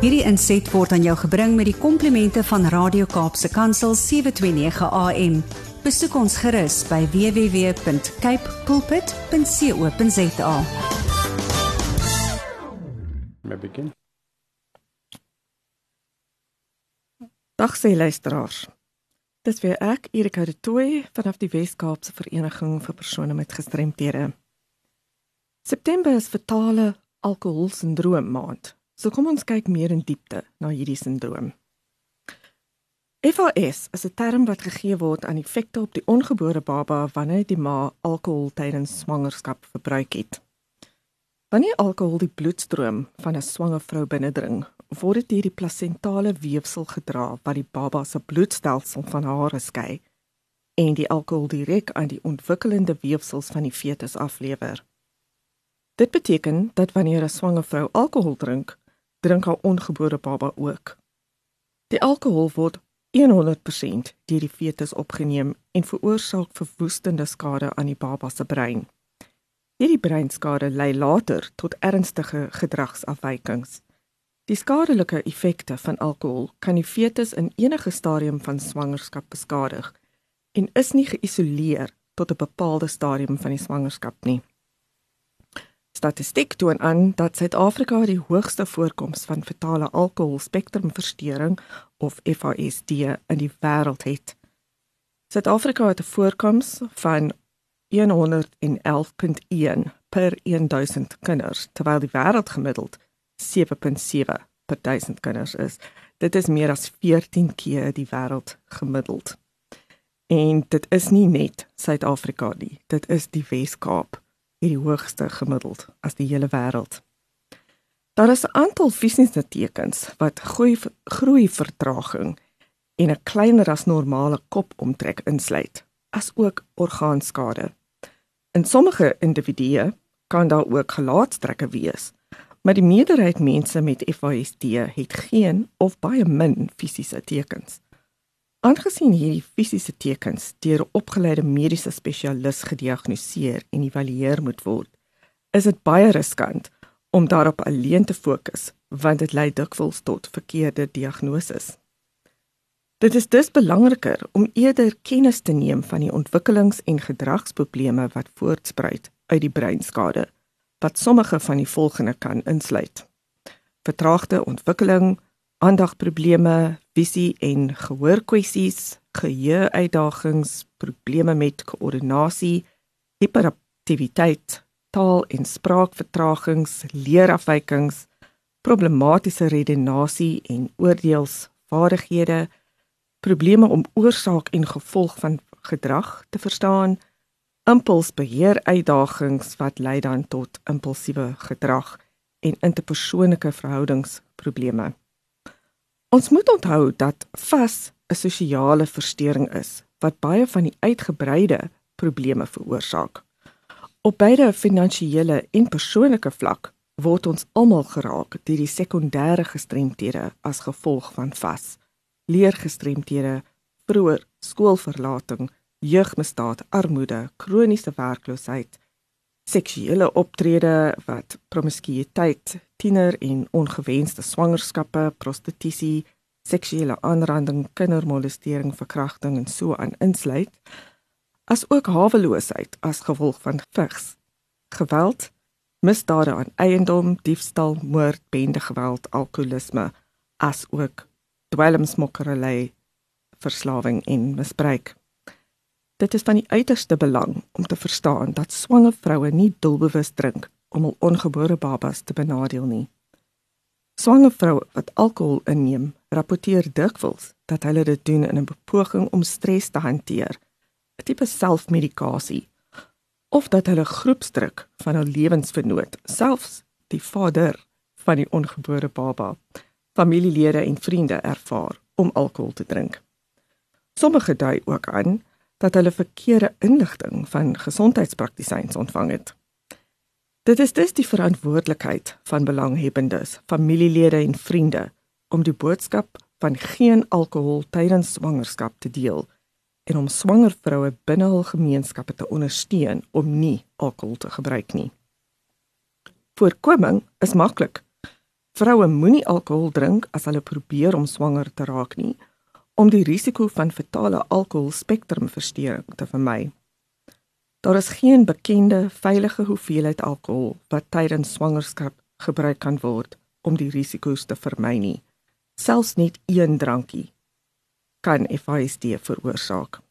Hierdie inset word aan jou gebring met die komplimente van Radio Kaapse Kansel 729 AM. Besoek ons gerus by www.cape pulpit.co.za. May begin. Dag sê luisteraars. Dis weer ek, Erika de Tooy vanaf die Wes-Kaapse Vereniging vir persone met gestremthede. September is fatale alkoholsindroom maand. So kom ons kyk meer in diepte na hierdie sindroom. FAS is 'n term wat gegee word aan effekte op die ongebore baba wanneer die ma alkohol tydens swangerskap verbruik het. Wanneer alkohol die bloedstroom van 'n swanger vrou binnendring, word dit deur die plasentale weefsel gedra wat die baba se bloedstelsel van hare skei en die alkohol direk aan die ontwikkelende weefsels van die fetus aflewer. Dit beteken dat wanneer 'n swanger vrou alkohol drink, drink haar ongebore baba ook. Die alkohol word 100% deur die fetus opgeneem en veroorsaak verwoestende skade aan die baba se brein. Hierdie breinskade lei later tot ernstige gedragsafwykings. Die skadelike effekte van alkohol kan die fetus in enige stadium van swangerskap beskadig en is nie geïsoleer tot 'n bepaalde stadium van die swangerskap nie. Statistiek toon aan dat Suid-Afrika die hoogste voorkoms van fetale alkoholspektrumversteuring of FASD in die wêreld het. Suid-Afrika het 'n voorkoms van 111.1 per 1000 kinders, terwyl die wêreldgemiddeld 7.7 per 1000 kinders is. Dit is meer as 14 keer die wêreldgemiddeld. En dit is nie net Suid-Afrika nie, dit is die Wes-Kaap hierdie hoogste gemiddeld as die hele wêreld. Daar is 'n aantal fisiese tekens wat groei groei vertraging en 'n kleiner as normale kopomtrek insluit, as ook orgaanskade. In sommige individue kan daar ook gelaatstrekke wees, maar die meerderheid mense met FASD het geen of baie min fisiese tekens. Aangesien hierdie fisiese tekens deur 'n opgeleide mediese spesialis gediagnoseer en geëvalueer moet word, is dit baie riskant om daarop alleen te fokus, want dit lei dikwels tot verkeerde diagnoses. Dit is dus belangriker om eerder kennis te neem van die ontwikkelings- en gedragsprobleme wat voortspruit uit die breinskade, wat sommige van die volgende kan insluit: vertraagde ontwikkeling, aandagprobleme, visie en gehoorkwessies, geheueuitdagings, probleme met koördinasie, hiperaktiwiteit, taal- en spraakvertragings, leerafwykings, problematiese redenasie en oordeelsvaardighede probleme om oorsaak en gevolg van gedrag te verstaan, impulsbeheer uitdagings wat lei dan tot impulsiewe gedrag en interpersoonlike verhoudingsprobleme. Ons moet onthou dat vas 'n sosiale verstoring is wat baie van die uitgebreide probleme veroorsaak. Op beide finansiële en persoonlike vlak word ons almal geraak deur die sekondêre gestremthede as gevolg van vas leergestremthede, vroeër skoolverlating, jeugmisdaad, armoede, kroniese werkloosheid, seksuele optrede wat promiskuïteit, tiener en ongewenste swangerskappe, prostitusie, seksuele aanranding, kindermolestering, verkrachting en so aan insluit, as ook haweloosheid as gevolg van vigs, geweld, misdade aan eiendom, diefstal, moord, bendegeweld, alkoholisme, as ook dwelmsmokkerry, verslawing en misbruik. Dit is van die uiterste belang om te verstaan dat swanger vroue nie doelbewus drink om hul ongebore babas te benadeel nie. Swanger vroue wat alkohol inneem, rapporteer dikwels dat hulle dit doen in 'n poging om stres te hanteer, 'n tipe selfmedikasie, of dat hulle groepsdruk van hul lewensvernoot, selfs die vader van die ongebore baba, familielede en vriende ervaar om alkohol te drink. Sommige dui ook aan dat hulle verkeerde inligting van gesondheidspraktisyns ontvang het. Dit is dus die verantwoordelikheid van belanghebbendes, familielede en vriende om die boodskap van geen alkohol tydens swangerskap te deel en om swanger vroue binne hul gemeenskappe te ondersteun om nie alkohol te gebruik nie. Voorkoming is maklik Vroue moenie alkohol drink as hulle probeer om swanger te raak nie, om die risiko van fetale alkoholspektrumversteuring te vermy. Daar is geen bekende veilige hoeveelheid alkohol wat tydens swangerskap gebruik kan word om die risiko's te vermy nie. Selfs net een drankie kan FISD veroorsaak.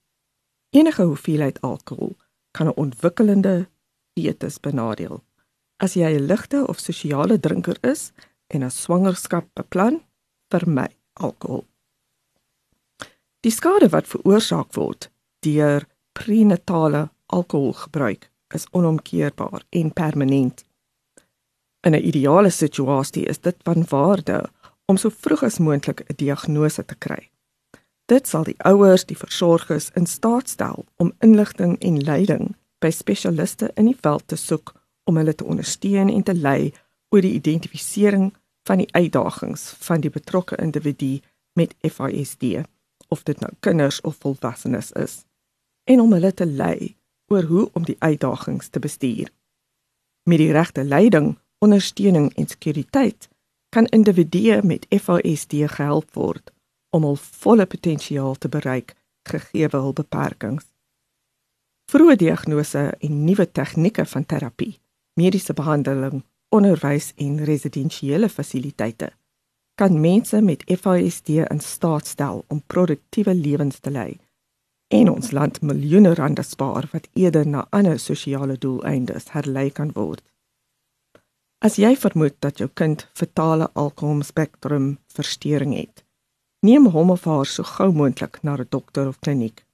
Enige hoeveelheid alkohol kan 'n ontwikkelende fetus benadeel. As jy 'n ligte of sosiale drinker is en 'n swangerskap beplan, vermy alkohol. Die skade wat veroorsaak word deur prenatale alkoholgebruik is onomkeerbaar en permanent. In 'n ideale situasie is dit van waarde om so vroeg as moontlik 'n diagnose te kry. Dit sal die ouers, die versorgers in staat stel om inligting en leiding by spesialiste in die veld te soek om hulle te ondersteun en te lei oor die identifisering van die uitdagings van die betrokke individu met FISD of dit nou kinders of volwassenes is en om hulle te lei oor hoe om die uitdagings te bestuur. Met die regte leiding, ondersteuning en sekuriteit kan individue met FASD gehelp word om hul volle potensiaal te bereik gegee hul beperkings. Vroeë diagnose en nuwe tegnieke van terapie, mediese behandeling, onderwys en residensiële fasiliteite kan mense met FASD in staat stel om produktiewe lewens te lei en ons land miljoene rande spaar wat eerder na ander sosiale doeleindes herlei kan word. As jy vermoed dat jou kind fetale alkoholspektrum verstoring het, neem hom of haar so gou moontlik na 'n dokter of kliniek.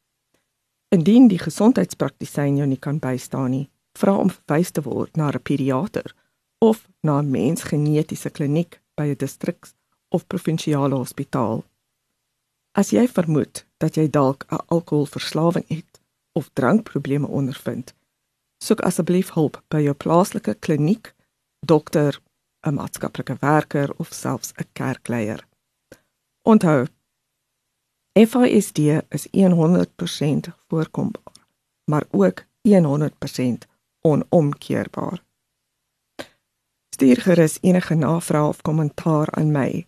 Indien die gesondheidspraktisyn jou nie kan bystaan nie, vra om verwys te word na 'n pediater of na 'n mensgenetiese kliniek by 'n distrik of provinsiale hospitaal. As jy vermoed dat jy dalk 'n alkoholverslawing het of drankprobleme ondervind, soek asseblief hulp by jou plaaslike kliniek, dokter, 'n maatskaplike werker of selfs 'n kerkleier. Onthou, FISD is 100% voorkombaar, maar ook 100% onomkeerbaar. Stuur gerus enige navrae of kommentaar aan my